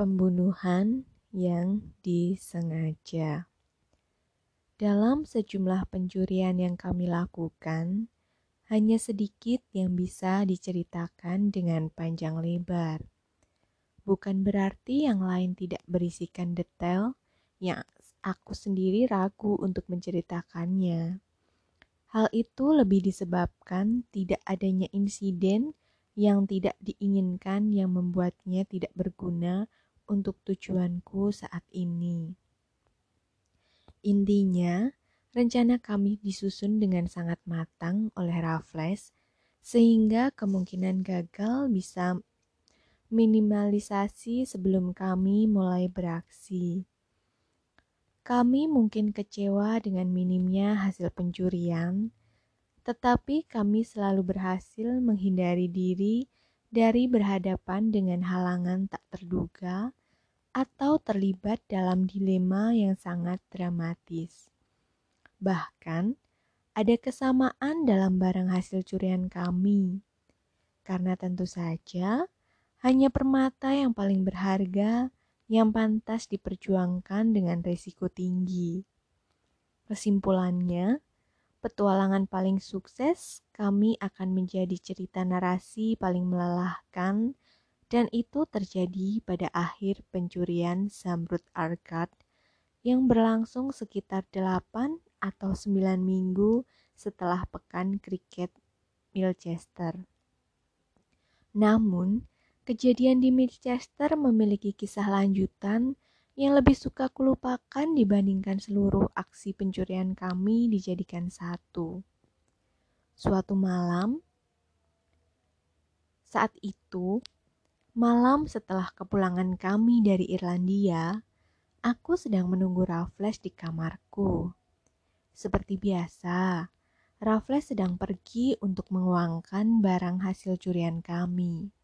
Pembunuhan yang disengaja. Dalam sejumlah pencurian yang kami lakukan, hanya sedikit yang bisa diceritakan dengan panjang lebar. Bukan berarti yang lain tidak berisikan detail yang aku sendiri ragu untuk menceritakannya. Hal itu lebih disebabkan tidak adanya insiden yang tidak diinginkan yang membuatnya tidak berguna untuk tujuanku saat ini. Intinya, rencana kami disusun dengan sangat matang oleh Raffles, sehingga kemungkinan gagal bisa minimalisasi sebelum kami mulai beraksi. Kami mungkin kecewa dengan minimnya hasil pencurian, tetapi kami selalu berhasil menghindari diri dari berhadapan dengan halangan tak terduga atau terlibat dalam dilema yang sangat dramatis. Bahkan, ada kesamaan dalam barang hasil curian kami, karena tentu saja hanya permata yang paling berharga yang pantas diperjuangkan dengan risiko tinggi. Kesimpulannya, petualangan paling sukses kami akan menjadi cerita narasi paling melelahkan dan itu terjadi pada akhir pencurian Zamrud Arcade yang berlangsung sekitar 8 atau 9 minggu setelah pekan kriket Milchester. Namun, kejadian di Milchester memiliki kisah lanjutan yang lebih suka kulupakan dibandingkan seluruh aksi pencurian kami dijadikan satu. Suatu malam, saat itu Malam setelah kepulangan kami dari Irlandia, aku sedang menunggu Raffles di kamarku. Seperti biasa, Raffles sedang pergi untuk menguangkan barang hasil curian kami.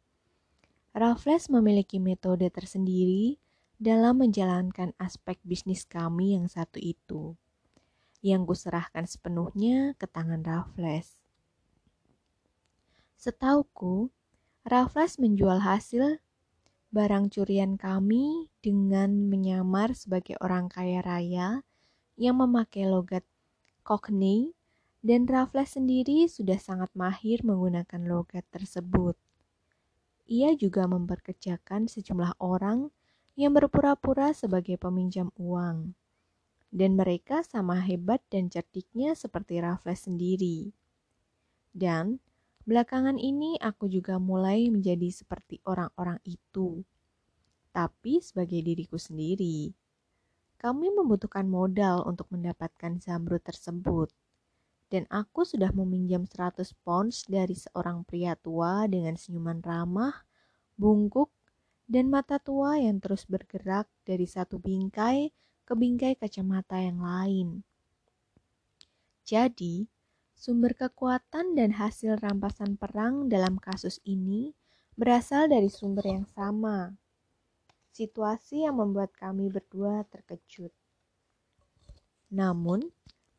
Raffles memiliki metode tersendiri dalam menjalankan aspek bisnis kami yang satu itu, yang kuserahkan sepenuhnya ke tangan Raffles. Setauku, Raffles menjual hasil barang curian kami dengan menyamar sebagai orang kaya raya yang memakai logat Cockney dan Raffles sendiri sudah sangat mahir menggunakan logat tersebut. Ia juga memperkerjakan sejumlah orang yang berpura-pura sebagai peminjam uang. Dan mereka sama hebat dan cerdiknya seperti Raffles sendiri. Dan Belakangan ini aku juga mulai menjadi seperti orang-orang itu, tapi sebagai diriku sendiri. Kami membutuhkan modal untuk mendapatkan zamrud tersebut, dan aku sudah meminjam 100 pounds dari seorang pria tua dengan senyuman ramah, bungkuk, dan mata tua yang terus bergerak dari satu bingkai ke bingkai kacamata yang lain. Jadi, Sumber kekuatan dan hasil rampasan perang dalam kasus ini berasal dari sumber yang sama. Situasi yang membuat kami berdua terkejut. Namun,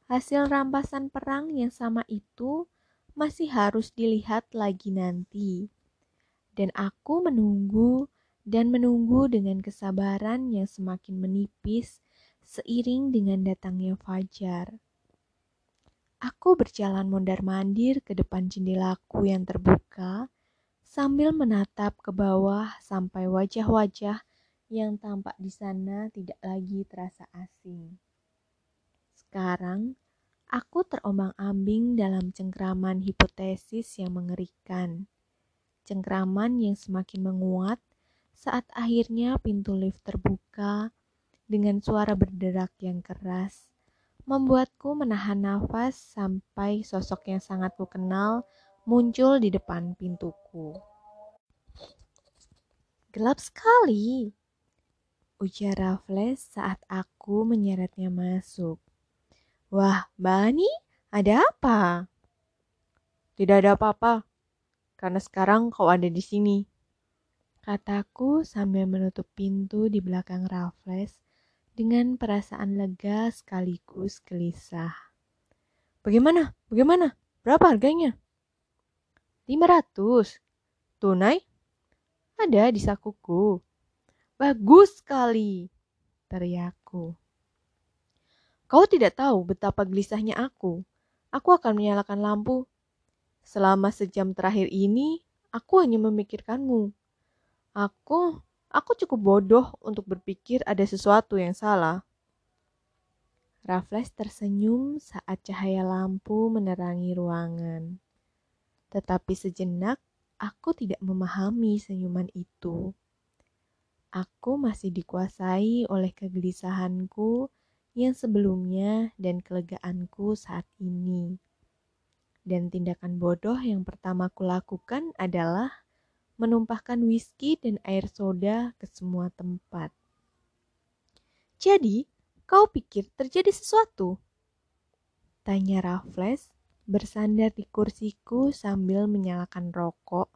hasil rampasan perang yang sama itu masih harus dilihat lagi nanti. Dan aku menunggu dan menunggu dengan kesabaran yang semakin menipis seiring dengan datangnya fajar. Aku berjalan mondar-mandir ke depan jendelaku yang terbuka sambil menatap ke bawah sampai wajah-wajah yang tampak di sana tidak lagi terasa asing. Sekarang, aku terombang-ambing dalam cengkraman hipotesis yang mengerikan. Cengkraman yang semakin menguat saat akhirnya pintu lift terbuka dengan suara berderak yang keras membuatku menahan nafas sampai sosok yang sangat kukenal muncul di depan pintuku. Gelap sekali, ujar Raffles saat aku menyeretnya masuk. Wah, Bani, ada apa? Tidak ada apa-apa, karena sekarang kau ada di sini. Kataku sambil menutup pintu di belakang Raffles dengan perasaan lega sekaligus gelisah. Bagaimana? Bagaimana? Berapa harganya? 500. Tunai? Ada di sakuku. Bagus sekali, teriakku. Kau tidak tahu betapa gelisahnya aku. Aku akan menyalakan lampu. Selama sejam terakhir ini, aku hanya memikirkanmu. Aku, aku cukup bodoh untuk berpikir ada sesuatu yang salah. Raffles tersenyum saat cahaya lampu menerangi ruangan. Tetapi sejenak, aku tidak memahami senyuman itu. Aku masih dikuasai oleh kegelisahanku yang sebelumnya dan kelegaanku saat ini. Dan tindakan bodoh yang pertama kulakukan adalah menumpahkan whisky dan air soda ke semua tempat. Jadi, kau pikir terjadi sesuatu? Tanya Raffles bersandar di kursiku sambil menyalakan rokok,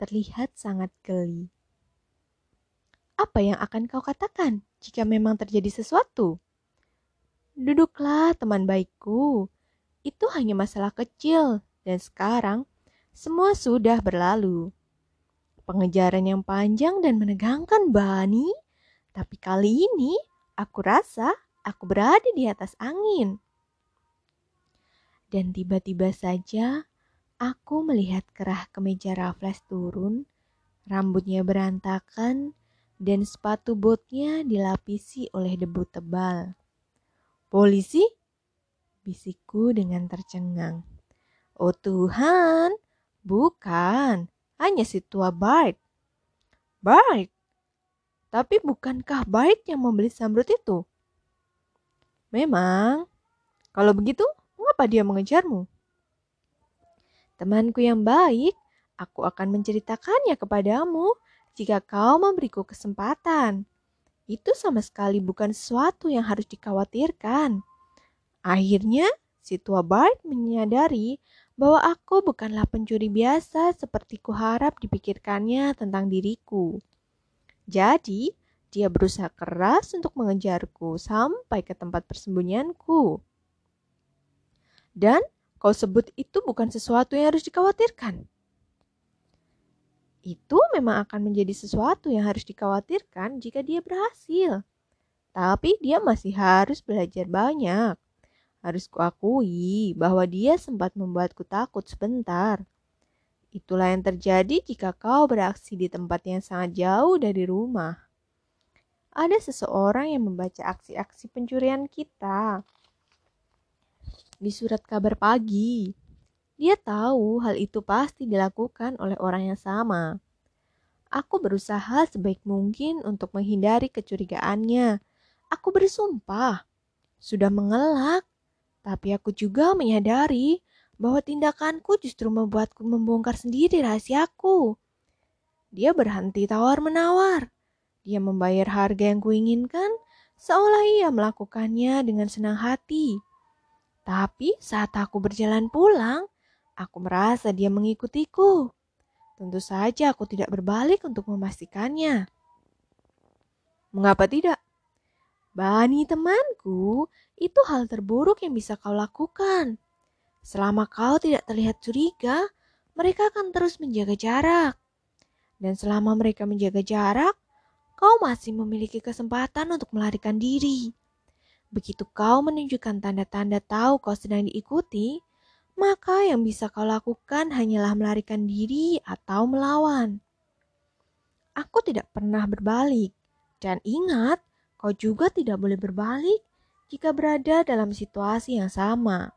terlihat sangat geli. Apa yang akan kau katakan jika memang terjadi sesuatu? Duduklah teman baikku, itu hanya masalah kecil dan sekarang semua sudah berlalu. Pengejaran yang panjang dan menegangkan Bani, tapi kali ini aku rasa aku berada di atas angin. Dan tiba-tiba saja aku melihat kerah kemeja Raffles turun, rambutnya berantakan, dan sepatu botnya dilapisi oleh debu tebal. Polisi? Bisikku dengan tercengang. Oh Tuhan, bukan. Hanya si tua Bart. Bart? Tapi bukankah Bart yang membeli samrut itu? Memang. Kalau begitu, mengapa dia mengejarmu? Temanku yang baik, aku akan menceritakannya kepadamu jika kau memberiku kesempatan itu sama sekali bukan sesuatu yang harus dikhawatirkan. Akhirnya, si tua Bart menyadari bahwa aku bukanlah pencuri biasa seperti kuharap dipikirkannya tentang diriku. Jadi, dia berusaha keras untuk mengejarku sampai ke tempat persembunyianku. Dan kau sebut itu bukan sesuatu yang harus dikhawatirkan itu memang akan menjadi sesuatu yang harus dikhawatirkan jika dia berhasil. Tapi dia masih harus belajar banyak. Harus kuakui bahwa dia sempat membuatku takut sebentar. Itulah yang terjadi jika kau beraksi di tempat yang sangat jauh dari rumah. Ada seseorang yang membaca aksi-aksi pencurian kita di surat kabar pagi. Dia tahu hal itu pasti dilakukan oleh orang yang sama. Aku berusaha sebaik mungkin untuk menghindari kecurigaannya. Aku bersumpah, sudah mengelak, tapi aku juga menyadari bahwa tindakanku justru membuatku membongkar sendiri rahasiaku. Dia berhenti tawar-menawar. Dia membayar harga yang kuinginkan, seolah ia melakukannya dengan senang hati. Tapi saat aku berjalan pulang, Aku merasa dia mengikutiku. Tentu saja aku tidak berbalik untuk memastikannya. Mengapa tidak? Bani temanku, itu hal terburuk yang bisa kau lakukan. Selama kau tidak terlihat curiga, mereka akan terus menjaga jarak. Dan selama mereka menjaga jarak, kau masih memiliki kesempatan untuk melarikan diri. Begitu kau menunjukkan tanda-tanda tahu kau sedang diikuti, maka yang bisa kau lakukan hanyalah melarikan diri atau melawan. Aku tidak pernah berbalik, dan ingat, kau juga tidak boleh berbalik jika berada dalam situasi yang sama.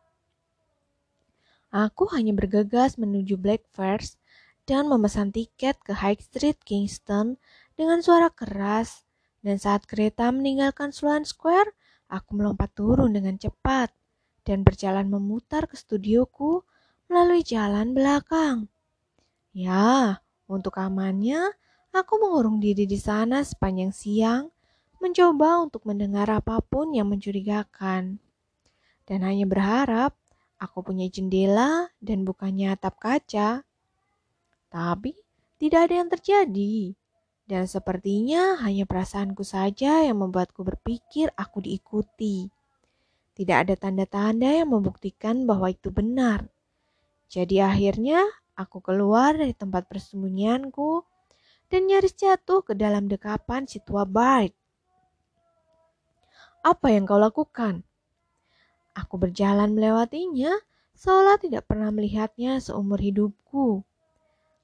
Aku hanya bergegas menuju Blackfriars dan memesan tiket ke High Street Kingston dengan suara keras, dan saat kereta meninggalkan Sloane Square, aku melompat turun dengan cepat dan berjalan memutar ke studioku melalui jalan belakang. Ya, untuk amannya, aku mengurung diri di sana sepanjang siang, mencoba untuk mendengar apa pun yang mencurigakan. Dan hanya berharap aku punya jendela dan bukannya atap kaca. Tapi tidak ada yang terjadi. Dan sepertinya hanya perasaanku saja yang membuatku berpikir aku diikuti. Tidak ada tanda-tanda yang membuktikan bahwa itu benar. Jadi akhirnya aku keluar dari tempat persembunyianku dan nyaris jatuh ke dalam dekapan si tua Bart. Apa yang kau lakukan? Aku berjalan melewatinya, seolah tidak pernah melihatnya seumur hidupku.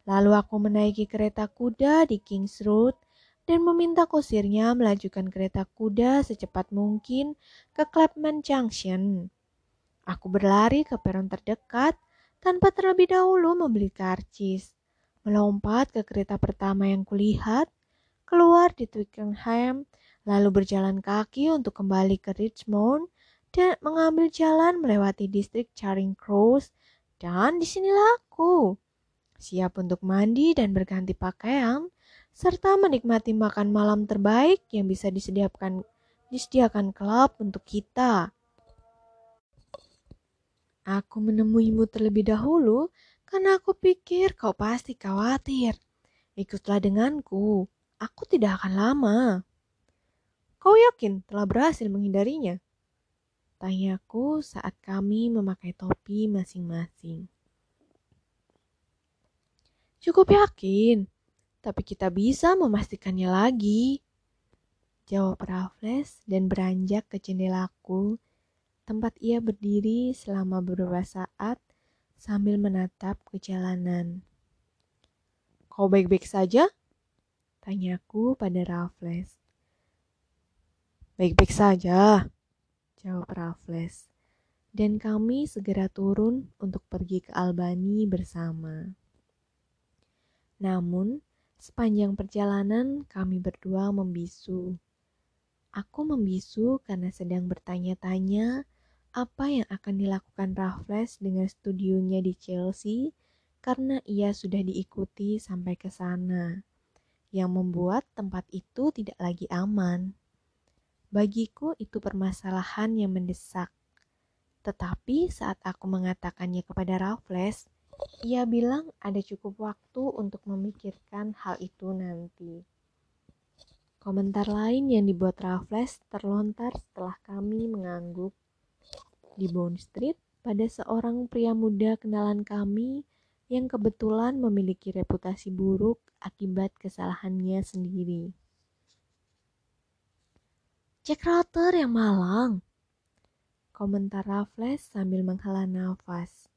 Lalu aku menaiki kereta kuda di Kings Road dan meminta kusirnya melajukan kereta kuda secepat mungkin ke Clapham Junction. Aku berlari ke peron terdekat tanpa terlebih dahulu membeli karcis. Melompat ke kereta pertama yang kulihat, keluar di Twickenham, lalu berjalan kaki untuk kembali ke Richmond dan mengambil jalan melewati distrik Charing Cross dan di sinilah aku siap untuk mandi dan berganti pakaian, serta menikmati makan malam terbaik yang bisa disediakan disediakan klub untuk kita. Aku menemuimu terlebih dahulu karena aku pikir kau pasti khawatir. Ikutlah denganku, aku tidak akan lama. Kau yakin telah berhasil menghindarinya? Tanyaku saat kami memakai topi masing-masing. Cukup yakin, tapi kita bisa memastikannya lagi. Jawab Raffles dan beranjak ke jendelaku, tempat ia berdiri selama beberapa saat sambil menatap ke jalanan. Kau baik-baik saja? Tanyaku pada Raffles. Baik-baik saja, jawab Raffles. Dan kami segera turun untuk pergi ke Albany bersama. Namun, sepanjang perjalanan kami berdua membisu. Aku membisu karena sedang bertanya-tanya apa yang akan dilakukan Raffles dengan studionya di Chelsea karena ia sudah diikuti sampai ke sana, yang membuat tempat itu tidak lagi aman. Bagiku itu permasalahan yang mendesak. Tetapi saat aku mengatakannya kepada Raffles, ia bilang ada cukup waktu untuk memikirkan hal itu nanti. Komentar lain yang dibuat Raffles terlontar setelah kami mengangguk di Bond Street pada seorang pria muda kenalan kami yang kebetulan memiliki reputasi buruk akibat kesalahannya sendiri. Jack Router yang malang, komentar Raffles sambil menghela nafas.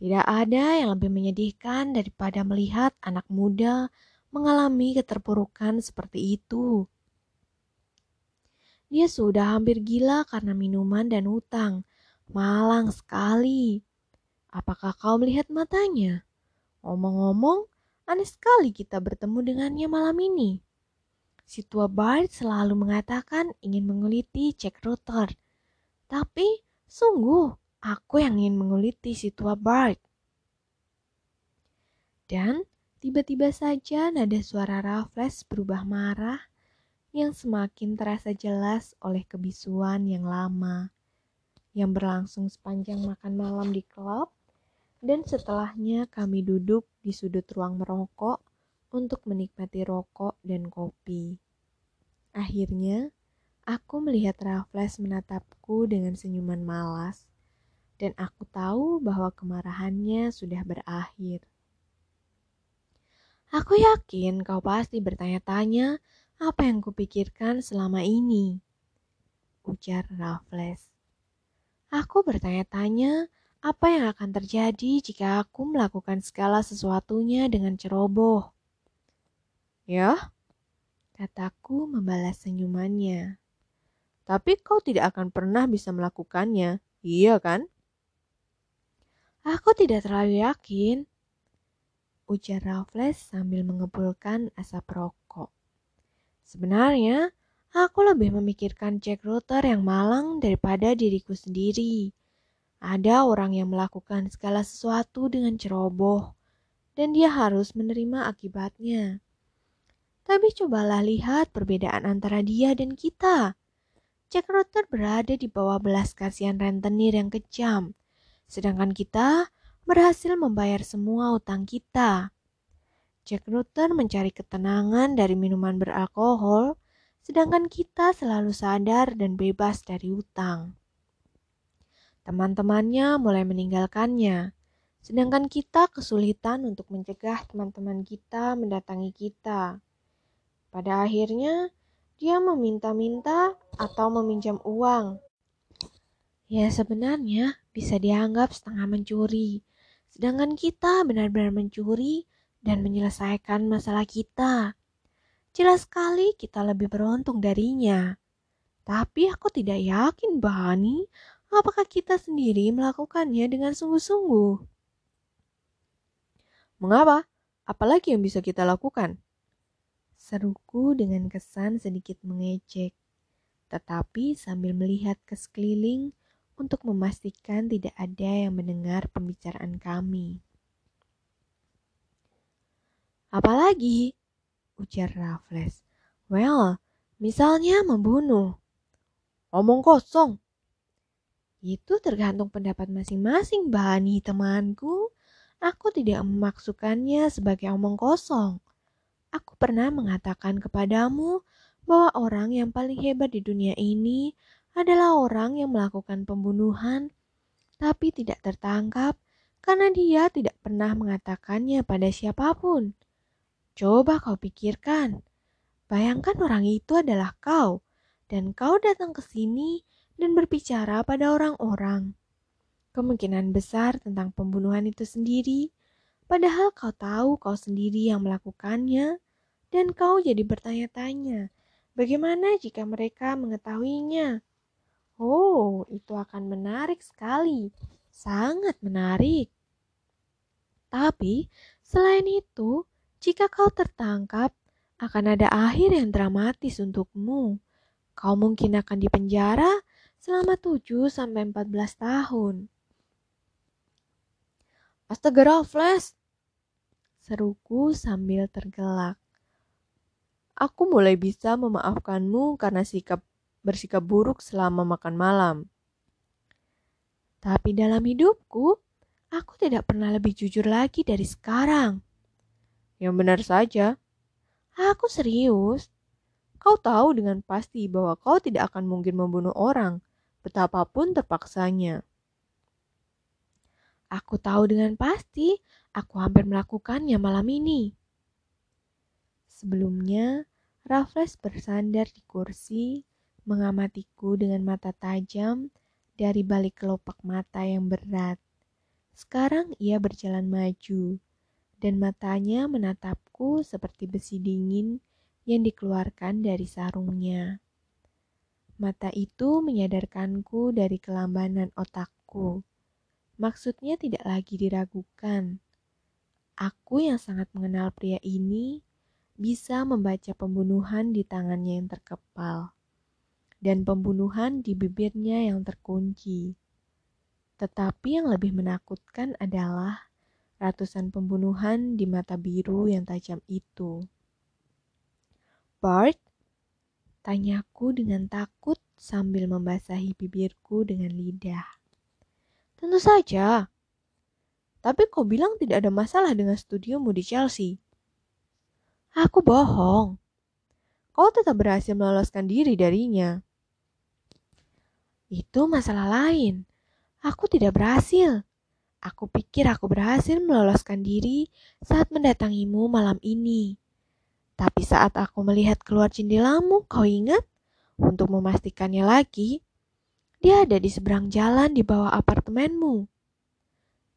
Tidak ada yang lebih menyedihkan daripada melihat anak muda mengalami keterpurukan seperti itu. Dia sudah hampir gila karena minuman dan hutang. Malang sekali. Apakah kau melihat matanya? Ngomong-ngomong, aneh sekali kita bertemu dengannya malam ini. Si tua Bart selalu mengatakan ingin menguliti Jack Rutter. Tapi, sungguh, Aku yang ingin menguliti si tua Bart. Dan tiba-tiba saja nada suara Raffles berubah marah yang semakin terasa jelas oleh kebisuan yang lama yang berlangsung sepanjang makan malam di klub dan setelahnya kami duduk di sudut ruang merokok untuk menikmati rokok dan kopi. Akhirnya, aku melihat Raffles menatapku dengan senyuman malas dan aku tahu bahwa kemarahannya sudah berakhir. Aku yakin kau pasti bertanya-tanya apa yang kupikirkan selama ini. Ujar Raffles. Aku bertanya-tanya apa yang akan terjadi jika aku melakukan segala sesuatunya dengan ceroboh. Ya, kataku membalas senyumannya. Tapi kau tidak akan pernah bisa melakukannya, iya kan? Aku tidak terlalu yakin, ujar Raffles sambil mengepulkan asap rokok. Sebenarnya, aku lebih memikirkan Jack Rutter yang malang daripada diriku sendiri. Ada orang yang melakukan segala sesuatu dengan ceroboh, dan dia harus menerima akibatnya. Tapi cobalah lihat perbedaan antara dia dan kita. Jack Rutter berada di bawah belas kasihan rentenir yang kejam, sedangkan kita berhasil membayar semua utang kita. Jack Rutter mencari ketenangan dari minuman beralkohol, sedangkan kita selalu sadar dan bebas dari utang. Teman-temannya mulai meninggalkannya. sedangkan kita kesulitan untuk mencegah teman-teman kita mendatangi kita. Pada akhirnya, dia meminta-minta atau meminjam uang. Ya, sebenarnya bisa dianggap setengah mencuri, sedangkan kita benar-benar mencuri dan menyelesaikan masalah kita. Jelas sekali kita lebih beruntung darinya. Tapi aku tidak yakin, Bani, apakah kita sendiri melakukannya dengan sungguh-sungguh. Mengapa? Apalagi yang bisa kita lakukan? Seruku dengan kesan sedikit mengejek, tetapi sambil melihat ke sekeliling untuk memastikan tidak ada yang mendengar pembicaraan kami. Apalagi? ujar Raffles. Well, misalnya membunuh. Omong kosong. Itu tergantung pendapat masing-masing, Bani temanku. Aku tidak memaksukannya sebagai omong kosong. Aku pernah mengatakan kepadamu bahwa orang yang paling hebat di dunia ini adalah orang yang melakukan pembunuhan, tapi tidak tertangkap karena dia tidak pernah mengatakannya pada siapa pun. Coba kau pikirkan. Bayangkan orang itu adalah kau, dan kau datang ke sini dan berbicara pada orang-orang. Kemungkinan besar tentang pembunuhan itu sendiri, padahal kau tahu kau sendiri yang melakukannya, dan kau jadi bertanya-tanya, bagaimana jika mereka mengetahuinya? Oh, itu akan menarik sekali, sangat menarik. Tapi selain itu, jika kau tertangkap, akan ada akhir yang dramatis untukmu. Kau mungkin akan dipenjara selama 7 sampai 14 tahun. Astaga Flash! Seruku sambil tergelak. Aku mulai bisa memaafkanmu karena sikap bersikap buruk selama makan malam. Tapi dalam hidupku, aku tidak pernah lebih jujur lagi dari sekarang. Yang benar saja. Aku serius. Kau tahu dengan pasti bahwa kau tidak akan mungkin membunuh orang, betapapun terpaksanya. Aku tahu dengan pasti, aku hampir melakukannya malam ini. Sebelumnya, Raffles bersandar di kursi, mengamatiku dengan mata tajam dari balik kelopak mata yang berat. Sekarang ia berjalan maju, dan matanya menatapku seperti besi dingin yang dikeluarkan dari sarungnya. Mata itu menyadarkanku dari kelambanan otakku. Maksudnya tidak lagi diragukan. Aku yang sangat mengenal pria ini bisa membaca pembunuhan di tangannya yang terkepal dan pembunuhan di bibirnya yang terkunci. Tetapi yang lebih menakutkan adalah ratusan pembunuhan di mata biru yang tajam itu. Bart? Tanyaku dengan takut sambil membasahi bibirku dengan lidah. Tentu saja. Tapi kau bilang tidak ada masalah dengan studiomu di Chelsea. Aku bohong. Kau tetap berhasil meloloskan diri darinya. Itu masalah lain. Aku tidak berhasil. Aku pikir aku berhasil meloloskan diri saat mendatangimu malam ini. Tapi saat aku melihat keluar jendelamu, kau ingat? Untuk memastikannya lagi, dia ada di seberang jalan di bawah apartemenmu.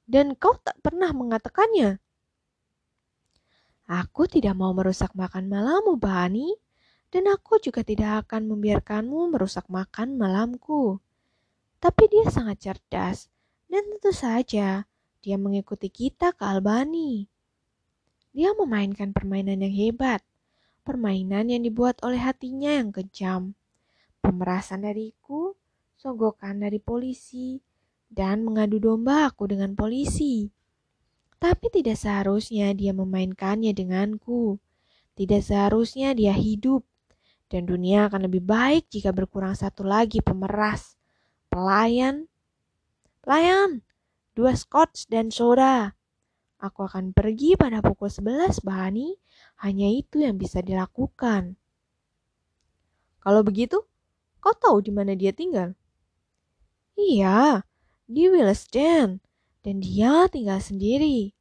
Dan kau tak pernah mengatakannya. Aku tidak mau merusak makan malammu, Bani. Dan aku juga tidak akan membiarkanmu merusak makan malamku. Tapi dia sangat cerdas dan tentu saja, dia mengikuti kita ke Albani. Dia memainkan permainan yang hebat, permainan yang dibuat oleh hatinya yang kejam. Pemerasan dariku, sogokan dari polisi, dan mengadu domba aku dengan polisi. Tapi tidak seharusnya dia memainkannya denganku. Tidak seharusnya dia hidup. Dan dunia akan lebih baik jika berkurang satu lagi pemeras, pelayan, Pelayan, dua scotch dan soda. Aku akan pergi pada pukul 11, Bahani. Hanya itu yang bisa dilakukan. Kalau begitu, kau tahu di mana dia tinggal? Iya, di Willesden. Dan dia tinggal sendiri.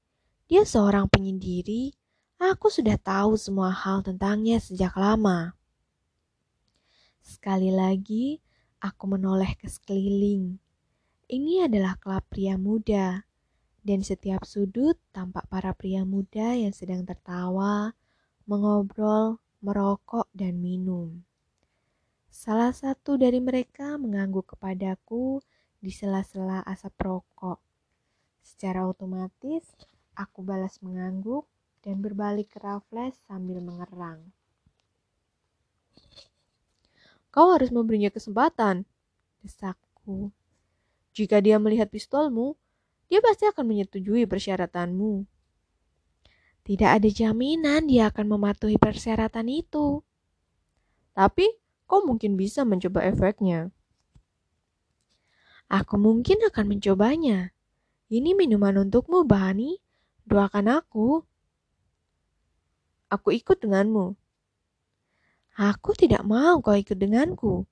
Dia seorang penyendiri. Aku sudah tahu semua hal tentangnya sejak lama. Sekali lagi, aku menoleh ke sekeliling. Ini adalah klub pria muda, dan setiap sudut tampak para pria muda yang sedang tertawa, mengobrol, merokok, dan minum. Salah satu dari mereka mengangguk kepadaku di sela-sela asap rokok. Secara otomatis, aku balas mengangguk dan berbalik ke Raffles sambil mengerang. Kau harus memberinya kesempatan, desakku. Jika dia melihat pistolmu, dia pasti akan menyetujui persyaratanmu. Tidak ada jaminan dia akan mematuhi persyaratan itu. Tapi kau mungkin bisa mencoba efeknya. Aku mungkin akan mencobanya. Ini minuman untukmu, Bani. Doakan aku. Aku ikut denganmu. Aku tidak mau kau ikut denganku.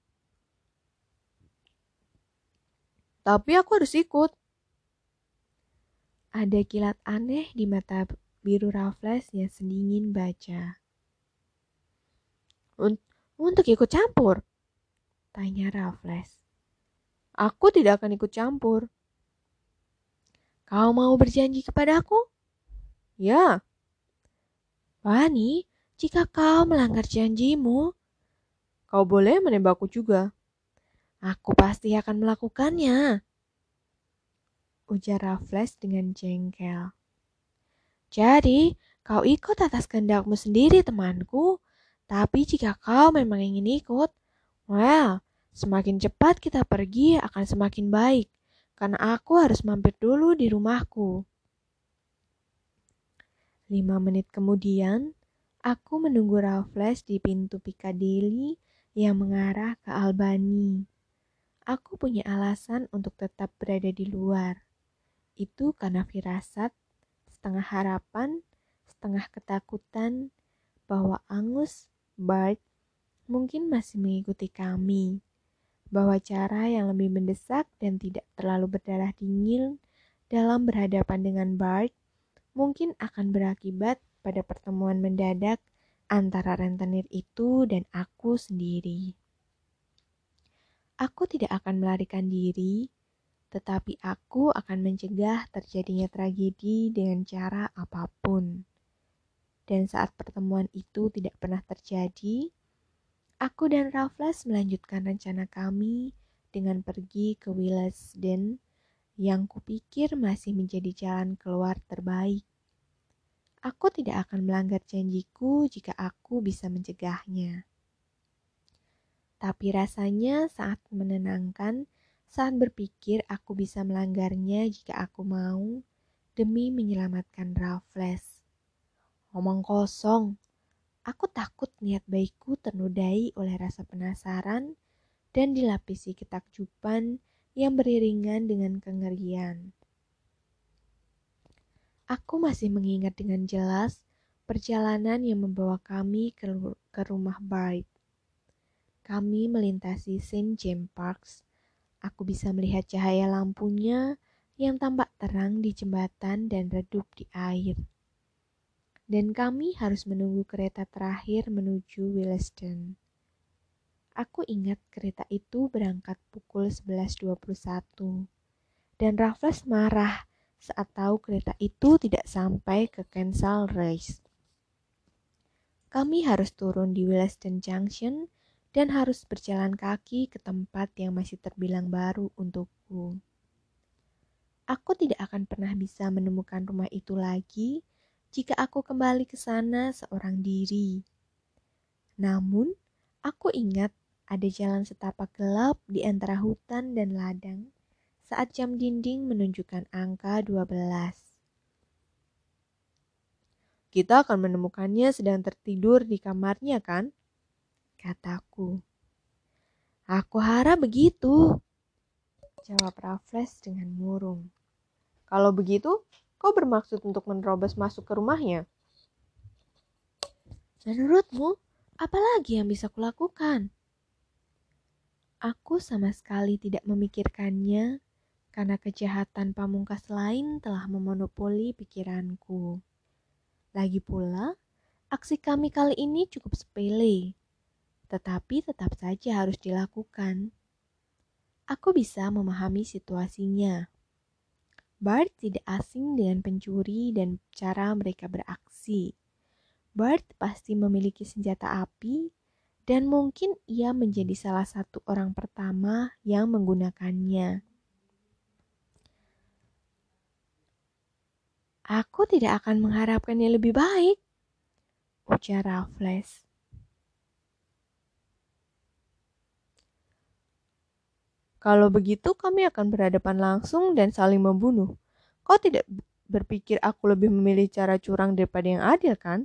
Tapi aku harus ikut. Ada kilat aneh di mata biru Raffles yang sedingin baca. Untuk ikut campur? Tanya Raffles. Aku tidak akan ikut campur. Kau mau berjanji kepadaku? Ya. Bani, jika kau melanggar janjimu, kau boleh menembakku juga. Aku pasti akan melakukannya. Ujar Raffles dengan jengkel. Jadi, kau ikut atas kehendakmu sendiri, temanku. Tapi jika kau memang ingin ikut, well, semakin cepat kita pergi akan semakin baik, karena aku harus mampir dulu di rumahku. Lima menit kemudian, aku menunggu Raffles di pintu Piccadilly yang mengarah ke Albany. Aku punya alasan untuk tetap berada di luar. Itu karena firasat, setengah harapan, setengah ketakutan bahwa Angus Bart mungkin masih mengikuti kami, bahwa cara yang lebih mendesak dan tidak terlalu berdarah dingin dalam berhadapan dengan Bart mungkin akan berakibat pada pertemuan mendadak antara rentenir itu dan aku sendiri. Aku tidak akan melarikan diri, tetapi aku akan mencegah terjadinya tragedi dengan cara apa pun dan saat pertemuan itu tidak pernah terjadi, aku dan Raffles melanjutkan rencana kami dengan pergi ke Willesden yang kupikir masih menjadi jalan keluar terbaik. Aku tidak akan melanggar janjiku jika aku bisa mencegahnya. Tapi rasanya saat menenangkan saat berpikir aku bisa melanggarnya jika aku mau demi menyelamatkan Raffles. Omong kosong. Aku takut niat baikku ternodai oleh rasa penasaran dan dilapisi ketakjuban yang beriringan dengan kengerian. Aku masih mengingat dengan jelas perjalanan yang membawa kami ke, ke rumah Bart. Kami melintasi St. James Parks. Aku bisa melihat cahaya lampunya yang tampak terang di jembatan dan redup di air dan kami harus menunggu kereta terakhir menuju Willesden. Aku ingat kereta itu berangkat pukul 11.21 dan Raffles marah saat tahu kereta itu tidak sampai ke Kensal Race. Kami harus turun di Willesden Junction dan harus berjalan kaki ke tempat yang masih terbilang baru untukku. Aku tidak akan pernah bisa menemukan rumah itu lagi jika aku kembali ke sana seorang diri. Namun, aku ingat ada jalan setapak gelap di antara hutan dan ladang saat jam dinding menunjukkan angka 12. Kita akan menemukannya sedang tertidur di kamarnya, kan? Kataku. Aku harap begitu. Jawab Raffles dengan murung. Kalau begitu, Kau bermaksud untuk menerobos masuk ke rumahnya? Menurutmu, apa lagi yang bisa kulakukan? Aku sama sekali tidak memikirkannya karena kejahatan pamungkas lain telah memonopoli pikiranku. Lagi pula, aksi kami kali ini cukup sepele, tetapi tetap saja harus dilakukan. Aku bisa memahami situasinya. Bart tidak asing dengan pencuri dan cara mereka beraksi. Bart pasti memiliki senjata api dan mungkin ia menjadi salah satu orang pertama yang menggunakannya. Aku tidak akan mengharapkan yang lebih baik, ujar Raffles. Kalau begitu kami akan berhadapan langsung dan saling membunuh. Kau tidak berpikir aku lebih memilih cara curang daripada yang adil kan?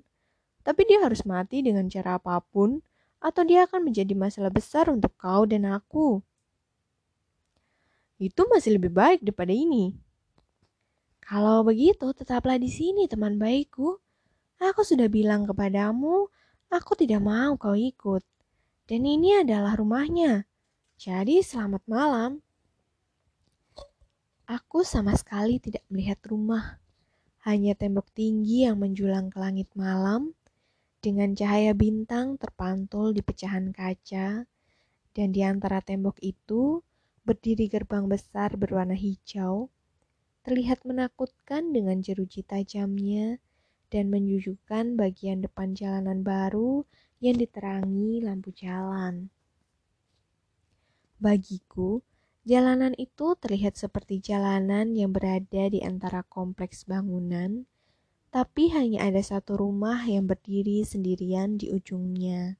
Tapi dia harus mati dengan cara apa pun atau dia akan menjadi masalah besar untuk kau dan aku. Itu masih lebih baik daripada ini. Kalau begitu, tetaplah di sini, teman baikku. Aku sudah bilang kepadamu, aku tidak mau kau ikut. Dan ini adalah rumahnya. Jadi, selamat malam. Aku sama sekali tidak melihat rumah. Hanya tembok tinggi yang menjulang ke langit malam dengan cahaya bintang terpantul di pecahan kaca, dan di antara tembok itu berdiri gerbang besar berwarna hijau, terlihat menakutkan dengan jeruji tajamnya dan menyujukan bagian depan jalanan baru yang diterangi lampu jalan. Bagiku, jalanan itu terlihat seperti jalanan yang berada di antara kompleks bangunan tapi hanya ada satu rumah yang berdiri sendirian di ujungnya.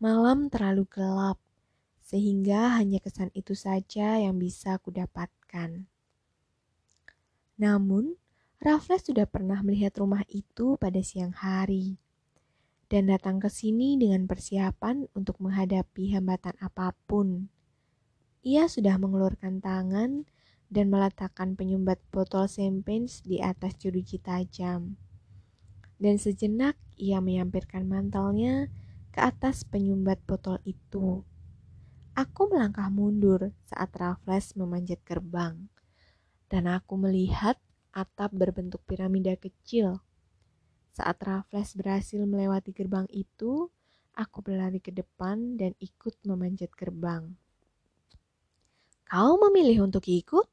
Malam terlalu gelap, sehingga hanya kesan itu saja yang bisa kudapatkan. Namun, Raffles sudah pernah melihat rumah itu pada siang hari dan datang ke sini dengan persiapan untuk menghadapi hambatan apa pun. Ia sudah mengeluarkan tangan dan meletakkan penyumbat botol champagne di atas jeruji tajam. Dan sejenak ia menyampirkan mantelnya ke atas penyumbat botol itu. Aku melangkah mundur saat Raffles memanjat gerbang. Dan aku melihat atap berbentuk piramida kecil. Saat Raffles berhasil melewati gerbang itu, aku berlari ke depan dan ikut memanjat gerbang. Kau memilih untuk ikut?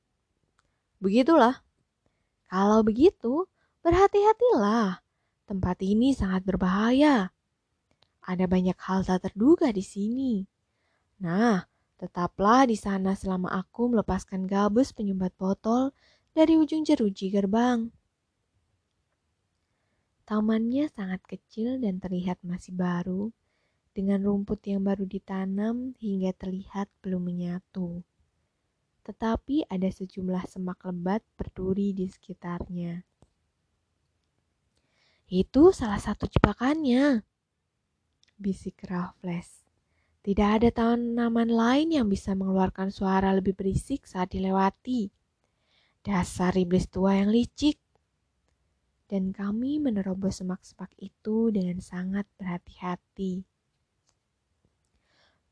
Begitulah. Kalau begitu, berhati-hatilah. Tempat ini sangat berbahaya. Ada banyak hal tak terduga di sini. Nah, tetaplah di sana selama aku melepaskan gabus penyumbat botol dari ujung jeruji gerbang. Tamannya sangat kecil dan terlihat masih baru, dengan rumput yang baru ditanam hingga terlihat belum menyatu tetapi ada sejumlah semak lebat berduri di sekitarnya. Itu salah satu jebakannya, bisik Raffles. Tidak ada tanaman lain yang bisa mengeluarkan suara lebih berisik saat dilewati. Dasar iblis tua yang licik. Dan kami menerobos semak-semak itu dengan sangat berhati-hati.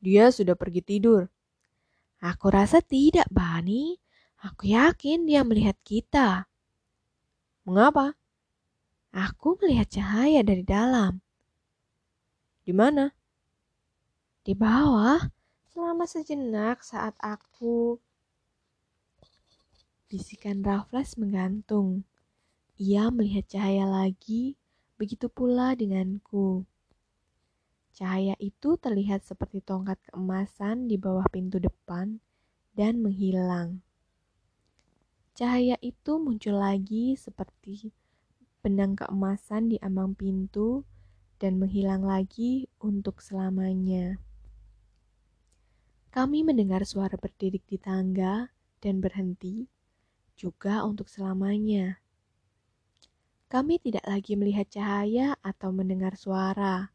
Dia sudah pergi tidur, Aku rasa tidak, Bani. Aku yakin dia melihat kita. Mengapa? Aku melihat cahaya dari dalam. Di mana? Di bawah, selama sejenak saat aku... Bisikan Raffles menggantung. Ia melihat cahaya lagi, begitu pula denganku. Cahaya itu terlihat seperti tongkat keemasan di bawah pintu depan dan menghilang. Cahaya itu muncul lagi seperti benang keemasan di ambang pintu dan menghilang lagi untuk selamanya. Kami mendengar suara berdirik di tangga dan berhenti, juga untuk selamanya. Kami tidak lagi melihat cahaya atau mendengar suara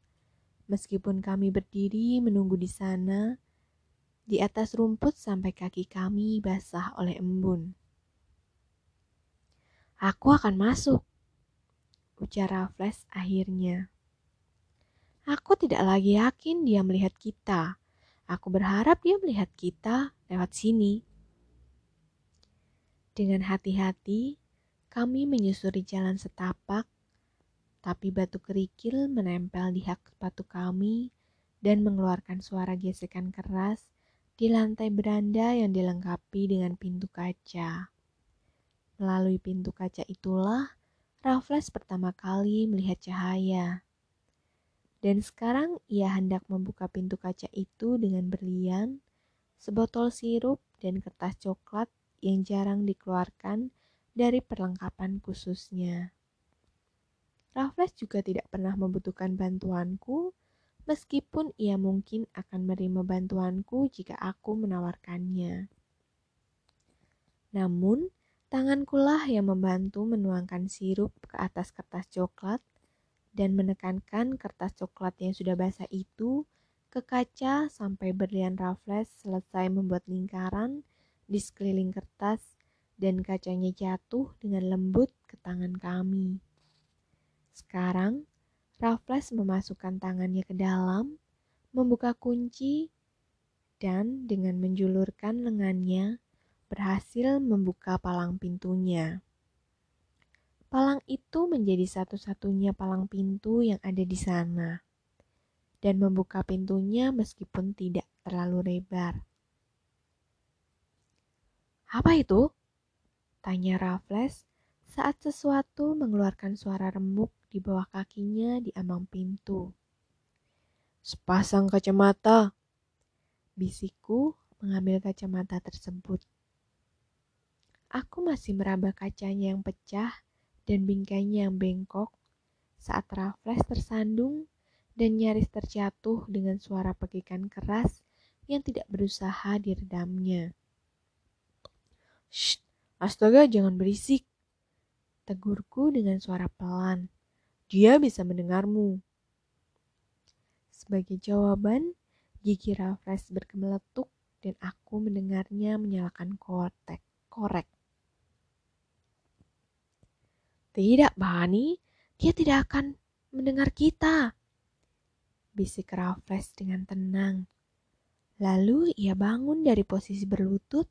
Meskipun kami berdiri menunggu di sana, di atas rumput sampai kaki kami basah oleh embun. Aku akan masuk, ujar Raffles akhirnya. Aku tidak lagi yakin dia melihat kita. Aku berharap dia melihat kita lewat sini. Dengan hati-hati, kami menyusuri jalan setapak, tapi batu kerikil menempel di hak sepatu kami dan mengeluarkan suara gesekan keras di lantai beranda yang dilengkapi dengan pintu kaca. Melalui pintu kaca itulah Raffles pertama kali melihat cahaya. Dan sekarang ia hendak membuka pintu kaca itu dengan berlian, sebotol sirup, dan kertas coklat yang jarang dikeluarkan dari perlengkapan khususnya. Raffles juga tidak pernah membutuhkan bantuanku, meskipun ia mungkin akan menerima bantuanku jika aku menawarkannya. Namun, Tangankulah yang membantu menuangkan sirup ke atas kertas coklat dan menekankan kertas coklat yang sudah basah itu ke kaca sampai berlian Raffles selesai membuat lingkaran di sekeliling kertas dan kacanya jatuh dengan lembut ke tangan kami. Sekarang, Raffles memasukkan tangannya ke dalam, membuka kunci, dan dengan menjulurkan lengannya, berhasil membuka palang pintunya. Palang itu menjadi satu-satunya palang pintu yang ada di sana, dan membuka pintunya meskipun tidak terlalu lebar. Apa itu? Tanya Raffles saat sesuatu mengeluarkan suara remuk di bawah kakinya di ambang pintu. Sepasang kacamata. Bisikku mengambil kacamata tersebut. Aku masih meraba kacanya yang pecah dan bingkainya yang bengkok saat Raffles tersandung dan nyaris terjatuh dengan suara pegikan keras yang tidak berusaha diredamnya. Shh, astaga jangan berisik. Tegurku dengan suara pelan. Dia bisa mendengarmu. Sebagai jawaban, gigi Raffles bergemeletuk dan aku mendengarnya menyalakan korek. korek. Tidak, Bani, dia tidak akan mendengar kita. Bisik Raffles dengan tenang. Lalu ia bangun dari posisi berlutut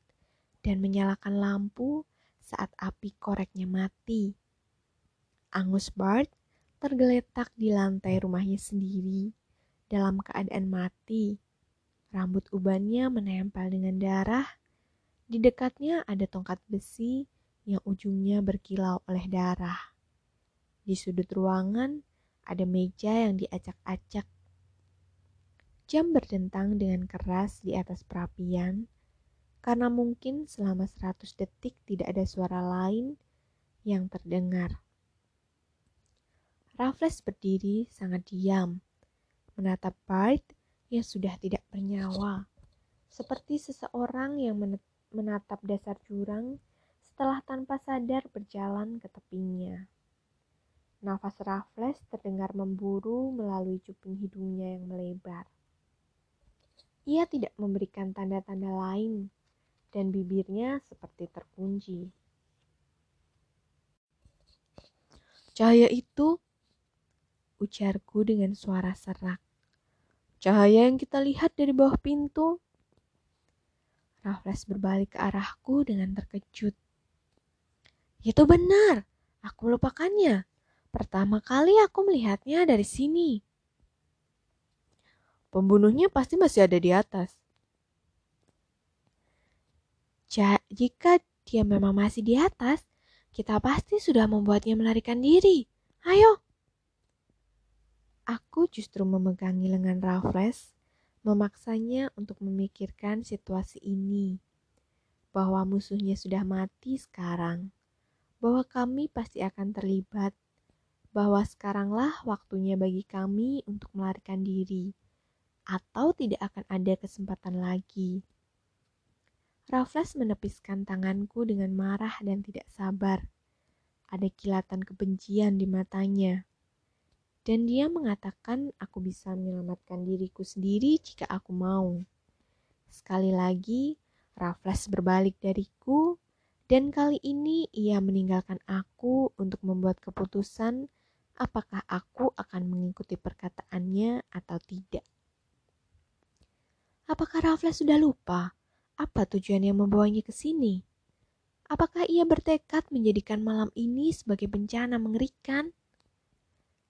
dan menyalakan lampu saat api koreknya mati. Angus Bart tergeletak di lantai rumahnya sendiri dalam keadaan mati. Rambut ubannya menempel dengan darah. Di dekatnya ada tongkat besi yang ujungnya berkilau oleh darah. Di sudut ruangan ada meja yang diacak-acak. Jam berdentang dengan keras di atas perapian, karena mungkin selama seratus detik tidak ada suara lain yang terdengar. Raffles berdiri sangat diam, menatap Bart yang sudah tidak bernyawa, seperti seseorang yang menatap dasar jurang setelah tanpa sadar berjalan ke tepinya. Nafas Raffles terdengar memburu melalui cuping hidungnya yang melebar. Ia tidak memberikan tanda-tanda lain, dan bibirnya seperti terkunci. Cahaya itu, ujarku dengan suara serak. Cahaya yang kita lihat dari bawah pintu. Raffles berbalik ke arahku dengan terkejut. Itu benar, aku melupakannya. Pertama kali aku melihatnya dari sini. Pembunuhnya pasti masih ada di atas. Jika dia memang masih di atas, kita pasti sudah membuatnya melarikan diri. Ayo. Aku justru memegangi lengan Raffles, memaksanya untuk memikirkan situasi ini. Bahwa musuhnya sudah mati sekarang bahwa kami pasti akan terlibat, bahwa sekaranglah waktunya bagi kami untuk melarikan diri, atau tidak akan ada kesempatan lagi. Raffles menepiskan tanganku dengan marah dan tidak sabar. Ada kilatan kebencian di matanya. Dan dia mengatakan aku bisa menyelamatkan diriku sendiri jika aku mau. Sekali lagi, Raffles berbalik dariku dan kali ini ia meninggalkan aku untuk membuat keputusan apakah aku akan mengikuti perkataannya atau tidak. Apakah Raffles sudah lupa apa tujuan yang membawanya ke sini? Apakah ia bertekad menjadikan malam ini sebagai bencana mengerikan?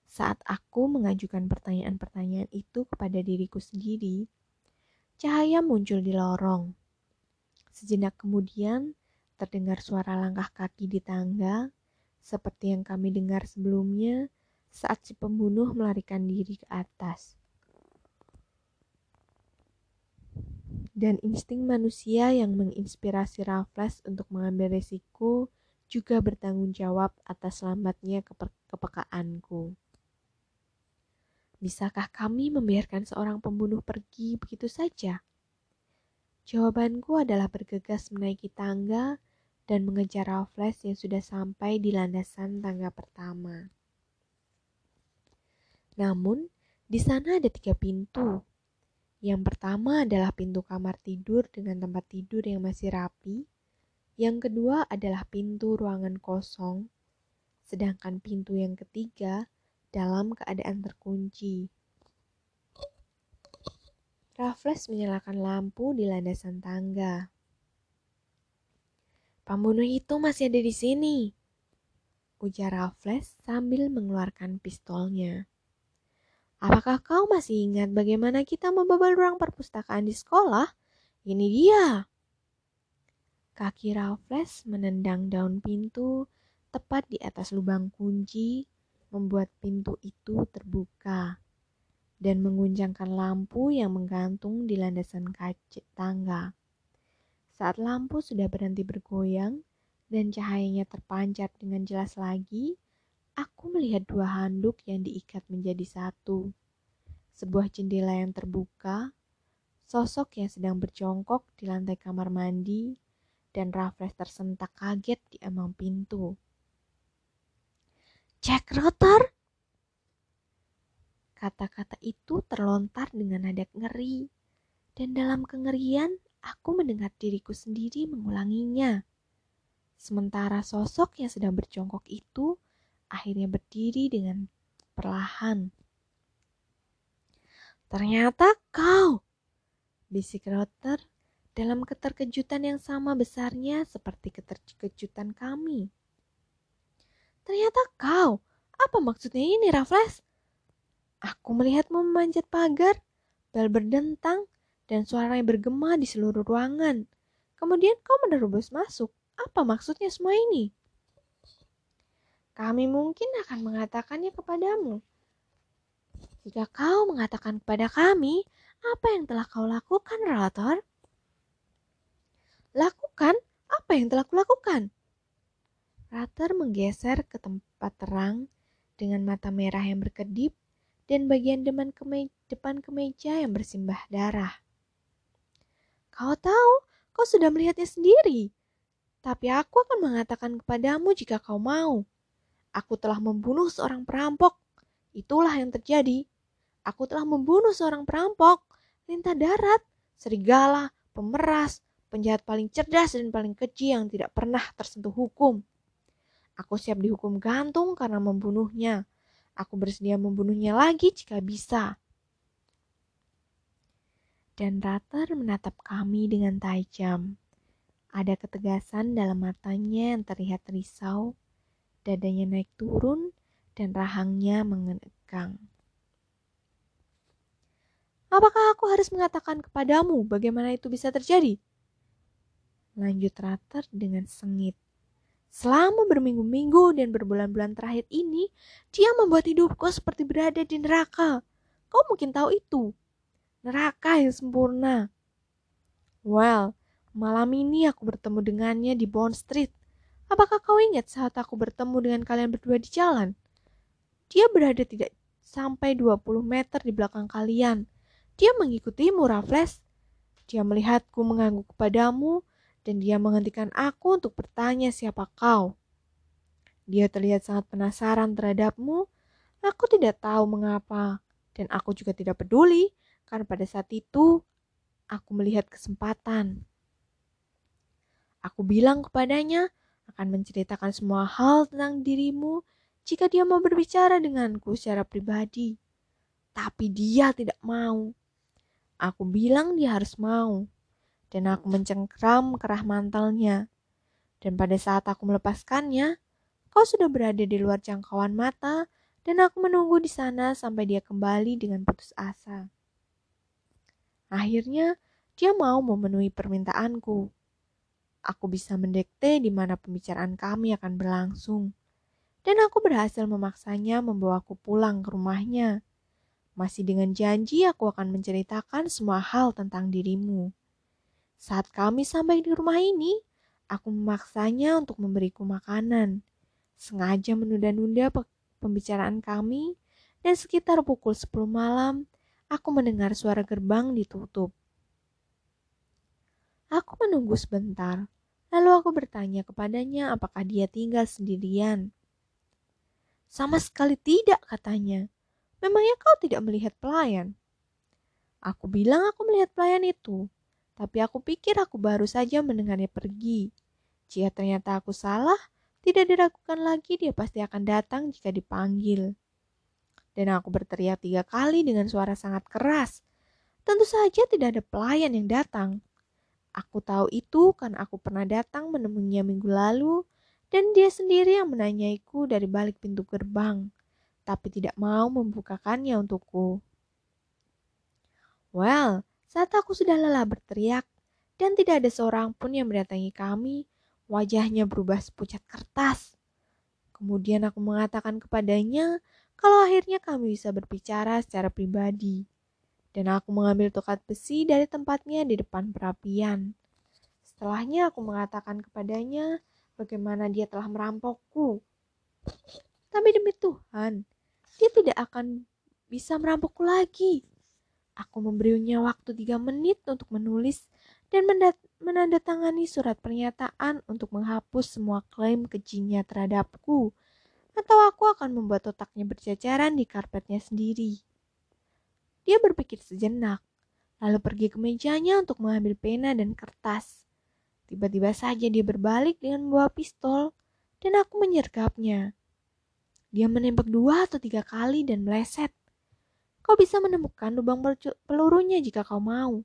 Saat aku mengajukan pertanyaan-pertanyaan itu kepada diriku sendiri, cahaya muncul di lorong. Sejenak kemudian, terdengar suara langkah kaki di tangga, seperti yang kami dengar sebelumnya saat si pembunuh melarikan diri ke atas. Dan insting manusia yang menginspirasi Raffles untuk mengambil resiko juga bertanggung jawab atas selamatnya kepe kepekaanku. Bisakah kami membiarkan seorang pembunuh pergi begitu saja? Jawabanku adalah bergegas menaiki tangga dan mengejar Raffles yang sudah sampai di landasan tangga pertama. Namun, di sana ada tiga pintu yang pertama adalah pintu kamar tidur dengan tempat tidur yang masih rapi. Yang kedua adalah pintu ruangan kosong. Sedangkan pintu yang ketiga dalam keadaan terkunci. Raffles menyalakan lampu di landasan tangga. Pembunuh itu masih ada di sini, ujar Raffles sambil mengeluarkan pistolnya. Apakah kau masih ingat bagaimana kita membobol ruang perpustakaan di sekolah? Ini dia. Kaki Raffles menendang daun pintu tepat di atas lubang kunci, membuat pintu itu terbuka dan menguncangkan lampu yang menggantung di landasan kaca tangga. Saat lampu sudah berhenti bergoyang dan cahayanya terpancar dengan jelas lagi, aku melihat dua handuk yang diikat menjadi satu. Sebuah jendela yang terbuka, sosok yang sedang berjongkok di lantai kamar mandi, dan Raffles tersentak kaget di emang pintu. Jack Rotter! Kata-kata itu terlontar dengan nada ngeri, dan dalam kengerian aku mendengar diriku sendiri mengulanginya. Sementara sosok yang sedang berjongkok itu akhirnya berdiri dengan perlahan. Ternyata kau, bisik Rotter dalam keterkejutan yang sama besarnya seperti keterkejutan kami. Ternyata kau, apa maksudnya ini Raffles? Aku melihatmu memanjat pagar, bel berdentang, dan suaranya bergema di seluruh ruangan. Kemudian kau menerobos masuk. Apa maksudnya semua ini? Kami mungkin akan mengatakannya kepadamu. Jika kau mengatakan kepada kami apa yang telah kau lakukan, Relator? Lakukan apa yang telah kulakukan? Rater menggeser ke tempat terang dengan mata merah yang berkedip dan bagian depan, keme depan kemeja yang bersimbah darah. Kau tahu, kau sudah melihatnya sendiri. Tapi aku akan mengatakan kepadamu jika kau mau. Aku telah membunuh seorang perampok. Itulah yang terjadi. Aku telah membunuh seorang perampok, lintah darat, serigala, pemeras, penjahat paling cerdas dan paling keji yang tidak pernah tersentuh hukum. Aku siap dihukum gantung karena membunuhnya. Aku bersedia membunuhnya lagi jika bisa. Dan Rater menatap kami dengan tajam. Ada ketegasan dalam matanya yang terlihat risau dadanya naik turun, dan rahangnya mengegang. Apakah aku harus mengatakan kepadamu bagaimana itu bisa terjadi? Lanjut Rater dengan sengit. Selama berminggu-minggu dan berbulan-bulan terakhir ini, dia membuat hidupku seperti berada di neraka. Kau mungkin tahu itu. Neraka yang sempurna. Well, malam ini aku bertemu dengannya di Bond Street. Apakah kau ingat saat aku bertemu dengan kalian berdua di jalan? Dia berada tidak sampai 20 meter di belakang kalian. Dia mengikutimu, Raffles. Dia melihatku mengangguk kepadamu, dan dia menghentikan aku untuk bertanya siapa kau. Dia terlihat sangat penasaran terhadapmu. Aku tidak tahu mengapa, dan aku juga tidak peduli, karena pada saat itu aku melihat kesempatan. Aku bilang kepadanya akan menceritakan semua hal tentang dirimu jika dia mau berbicara denganku secara pribadi. Tapi dia tidak mau. Aku bilang dia harus mau. Dan aku mencengkram kerah mantelnya. Dan pada saat aku melepaskannya, kau sudah berada di luar jangkauan mata dan aku menunggu di sana sampai dia kembali dengan putus asa. Akhirnya, dia mau memenuhi permintaanku. Aku bisa mendekte di mana pembicaraan kami akan berlangsung. Dan aku berhasil memaksanya membawaku pulang ke rumahnya. Masih dengan janji aku akan menceritakan semua hal tentang dirimu. Saat kami sampai di rumah ini, aku memaksanya untuk memberiku makanan. Sengaja menunda-nunda pembicaraan kami dan sekitar pukul 10 malam, aku mendengar suara gerbang ditutup. Aku menunggu sebentar, lalu aku bertanya kepadanya apakah dia tinggal sendirian. Sama sekali tidak, katanya. Memangnya kau tidak melihat pelayan? Aku bilang aku melihat pelayan itu, tapi aku pikir aku baru saja mendengarnya pergi. Jika ternyata aku salah, tidak diragukan lagi dia pasti akan datang jika dipanggil. Dan aku berteriak tiga kali dengan suara sangat keras. Tentu saja tidak ada pelayan yang datang. Aku tahu itu karena aku pernah datang menemuinya minggu lalu dan dia sendiri yang menanyaiku dari balik pintu gerbang, tapi tidak mau membukakannya untukku. Well, saat aku sudah lelah berteriak dan tidak ada seorang pun yang mendatangi kami, wajahnya berubah sepucat kertas. Kemudian aku mengatakan kepadanya kalau akhirnya kami bisa berbicara secara pribadi. Dan aku mengambil tokat besi dari tempatnya di depan perapian. Setelahnya aku mengatakan kepadanya bagaimana dia telah merampokku. Tapi demi Tuhan, dia tidak akan bisa merampokku lagi. Aku memberinya waktu tiga menit untuk menulis dan menandatangani surat pernyataan untuk menghapus semua klaim kejinya terhadapku, atau aku akan membuat otaknya berjajaran di karpetnya sendiri. Dia berpikir sejenak, lalu pergi ke mejanya untuk mengambil pena dan kertas. Tiba-tiba saja dia berbalik dengan membawa pistol dan aku menyergapnya. Dia menembak dua atau tiga kali dan meleset. Kau bisa menemukan lubang pelurunya jika kau mau.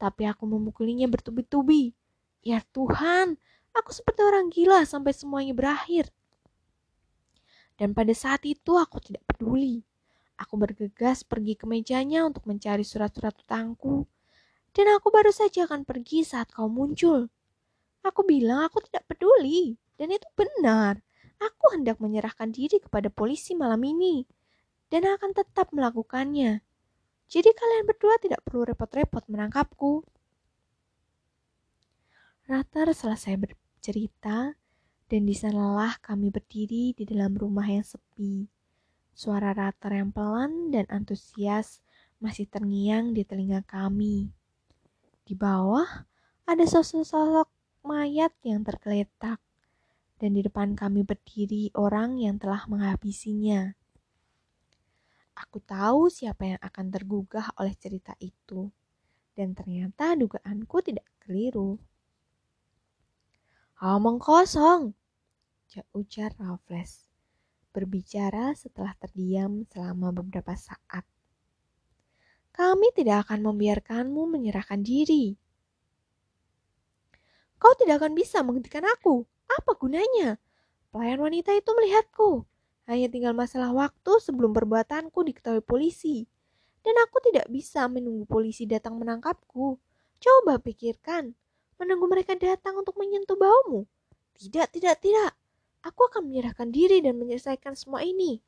Tapi aku memukulinya bertubi-tubi. Ya Tuhan, aku seperti orang gila sampai semuanya berakhir. Dan pada saat itu aku tidak peduli. Aku bergegas pergi ke mejanya untuk mencari surat-surat utangku dan aku baru saja akan pergi saat kau muncul. Aku bilang aku tidak peduli, dan itu benar. Aku hendak menyerahkan diri kepada polisi malam ini, dan akan tetap melakukannya. Jadi kalian berdua tidak perlu repot-repot menangkapku. Rater selesai bercerita, dan di sanalah kami berdiri di dalam rumah yang sepi. Suara Rater yang pelan dan antusias masih terngiang di telinga kami. Di bawah ada sosok-sosok mayat yang tergeletak, dan di depan kami berdiri orang yang telah menghabisinya. Aku tahu siapa yang akan tergugah oleh cerita itu, dan ternyata dugaanku tidak keliru. Omong kosong, ujar Raffles, berbicara setelah terdiam selama beberapa saat. Kami tidak akan membiarkanmu menyerahkan diri. Kau tidak akan bisa menghentikan aku. Apa gunanya? Pelayan wanita itu melihatku. Hanya tinggal masalah waktu sebelum perbuatanku diketahui polisi. Dan aku tidak bisa menunggu polisi datang menangkapku. Coba pikirkan, menunggu mereka datang untuk menyentuh baumu. Tidak, tidak, tidak. Aku akan menyerahkan diri dan menyelesaikan semua ini.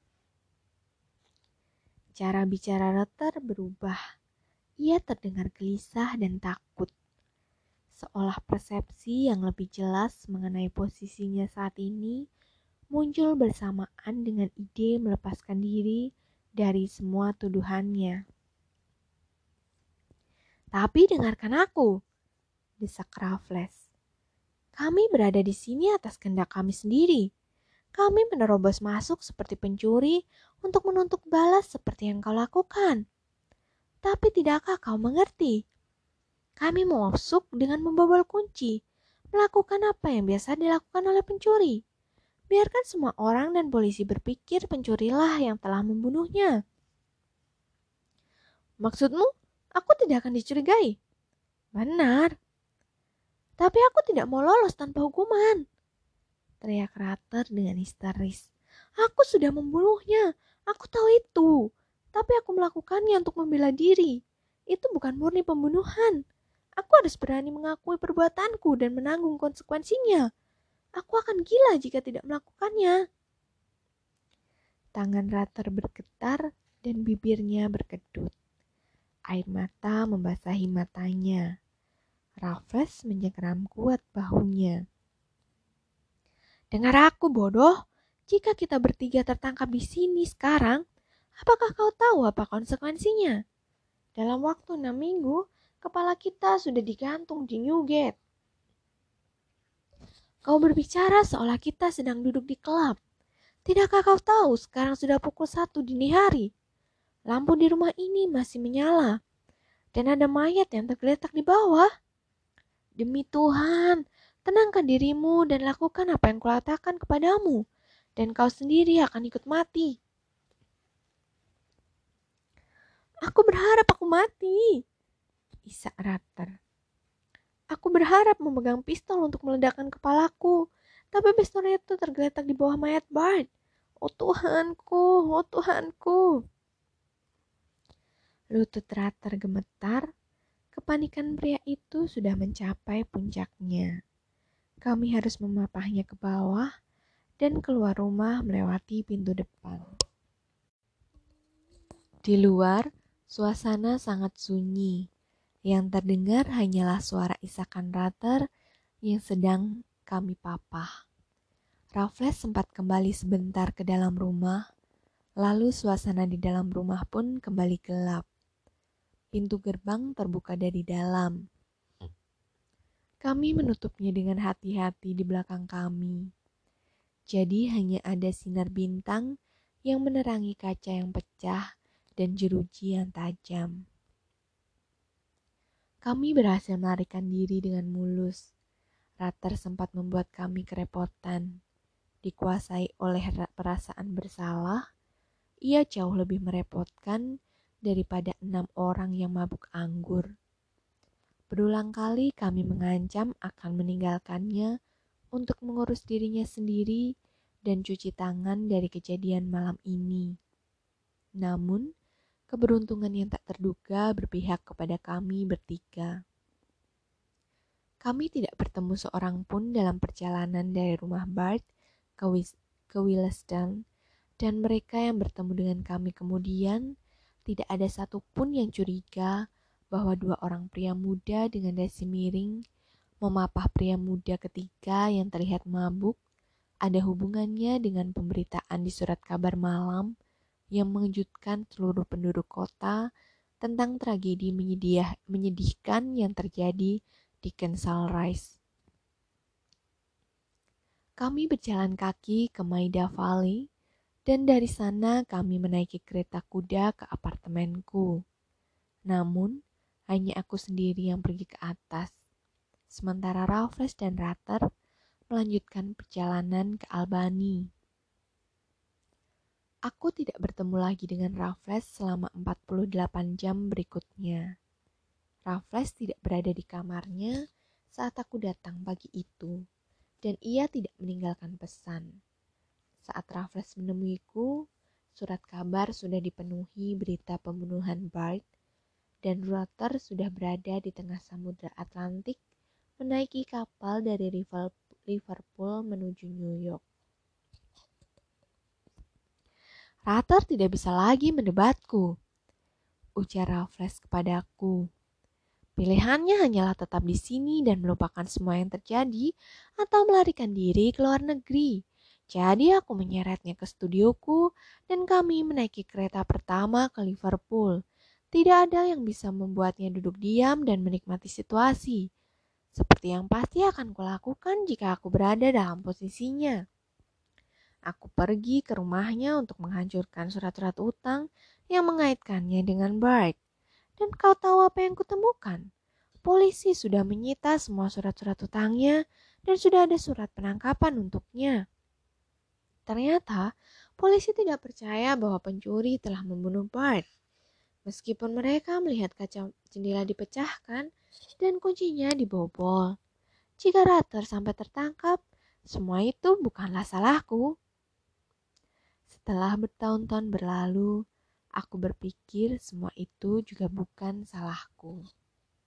Cara bicara Rotter berubah. Ia terdengar gelisah dan takut. Seolah persepsi yang lebih jelas mengenai posisinya saat ini muncul bersamaan dengan ide melepaskan diri dari semua tuduhannya. Tapi dengarkan aku, desak Raffles. Kami berada di sini atas kehendak kami sendiri. Kami menerobos masuk seperti pencuri untuk menuntut balas seperti yang kau lakukan. Tapi tidakkah kau mengerti? Kami masuk dengan membobol kunci, melakukan apa yang biasa dilakukan oleh pencuri. Biarkan semua orang dan polisi berpikir pencurilah yang telah membunuhnya. Maksudmu, aku tidak akan dicurigai? Benar. Tapi aku tidak mau lolos tanpa hukuman. Teriak Rater dengan histeris. Aku sudah membunuhnya. Aku tahu itu. Tapi aku melakukannya untuk membela diri. Itu bukan murni pembunuhan. Aku harus berani mengakui perbuatanku dan menanggung konsekuensinya. Aku akan gila jika tidak melakukannya. Tangan Rater bergetar dan bibirnya berkedut. Air mata membasahi matanya. Raffles menyegeram kuat bahunya. Dengar aku bodoh, jika kita bertiga tertangkap di sini sekarang, apakah kau tahu apa konsekuensinya? Dalam waktu enam minggu, kepala kita sudah digantung di Newgate. Kau berbicara seolah kita sedang duduk di klub. Tidakkah kau tahu sekarang sudah pukul satu dini hari? Lampu di rumah ini masih menyala. Dan ada mayat yang tergeletak di bawah. Demi Tuhan, tenangkan dirimu dan lakukan apa yang kulatakan kepadamu, dan kau sendiri akan ikut mati. Aku berharap aku mati. Isak Rater. Aku berharap memegang pistol untuk meledakkan kepalaku, tapi pistol itu tergeletak di bawah mayat Bart. Oh Tuhanku, oh Tuhanku. Lutut Rater gemetar Kepanikan pria itu sudah mencapai puncaknya. Kami harus memapahnya ke bawah dan keluar rumah melewati pintu depan. Di luar, suasana sangat sunyi. Yang terdengar hanyalah suara isakan rater yang sedang kami papah. Raffles sempat kembali sebentar ke dalam rumah, lalu suasana di dalam rumah pun kembali gelap. Pintu gerbang terbuka dari dalam. Kami menutupnya dengan hati-hati di belakang kami. Jadi hanya ada sinar bintang yang menerangi kaca yang pecah dan jeruji yang tajam. Kami berhasil melarikan diri dengan mulus. Rater sempat membuat kami kerepotan. Dikuasai oleh perasaan bersalah, ia jauh lebih merepotkan daripada enam orang yang mabuk anggur. Berulang kali kami mengancam akan meninggalkannya untuk mengurus dirinya sendiri dan cuci tangan dari kejadian malam ini. Namun, keberuntungan yang tak terduga berpihak kepada kami bertiga. Kami tidak bertemu seorang pun dalam perjalanan dari rumah Bart ke, Wis ke Willesden, dan mereka yang bertemu dengan kami kemudian tidak ada satupun yang curiga bahwa dua orang pria muda dengan dasi miring memapah pria muda ketiga yang terlihat mabuk ada hubungannya dengan pemberitaan di surat kabar malam yang mengejutkan seluruh penduduk kota tentang tragedi menyedihkan yang terjadi di Kensal Rise. Kami berjalan kaki ke Maida Valley dan dari sana kami menaiki kereta kuda ke apartemenku. Namun, hanya aku sendiri yang pergi ke atas, sementara Raffles dan Rater melanjutkan perjalanan ke Albany. Aku tidak bertemu lagi dengan Raffles selama 48 jam berikutnya. Raffles tidak berada di kamarnya saat aku datang pagi itu, dan ia tidak meninggalkan pesan. Saat Raffles menemuiku, surat kabar sudah dipenuhi berita pembunuhan Bart dan Rutter sudah berada di tengah samudra Atlantik menaiki kapal dari Liverpool menuju New York. Rutter tidak bisa lagi mendebatku, ujar Raffles kepadaku. Pilihannya hanyalah tetap di sini dan melupakan semua yang terjadi atau melarikan diri ke luar negeri jadi aku menyeretnya ke studioku dan kami menaiki kereta pertama ke Liverpool. Tidak ada yang bisa membuatnya duduk diam dan menikmati situasi. Seperti yang pasti akan kulakukan jika aku berada dalam posisinya. Aku pergi ke rumahnya untuk menghancurkan surat-surat utang yang mengaitkannya dengan Bart. Dan kau tahu apa yang kutemukan? Polisi sudah menyita semua surat-surat utangnya dan sudah ada surat penangkapan untuknya. Ternyata polisi tidak percaya bahwa pencuri telah membunuh Bart. Meskipun mereka melihat kaca jendela dipecahkan dan kuncinya dibobol. Jika Rater sampai tertangkap, semua itu bukanlah salahku. Setelah bertahun-tahun berlalu, aku berpikir semua itu juga bukan salahku.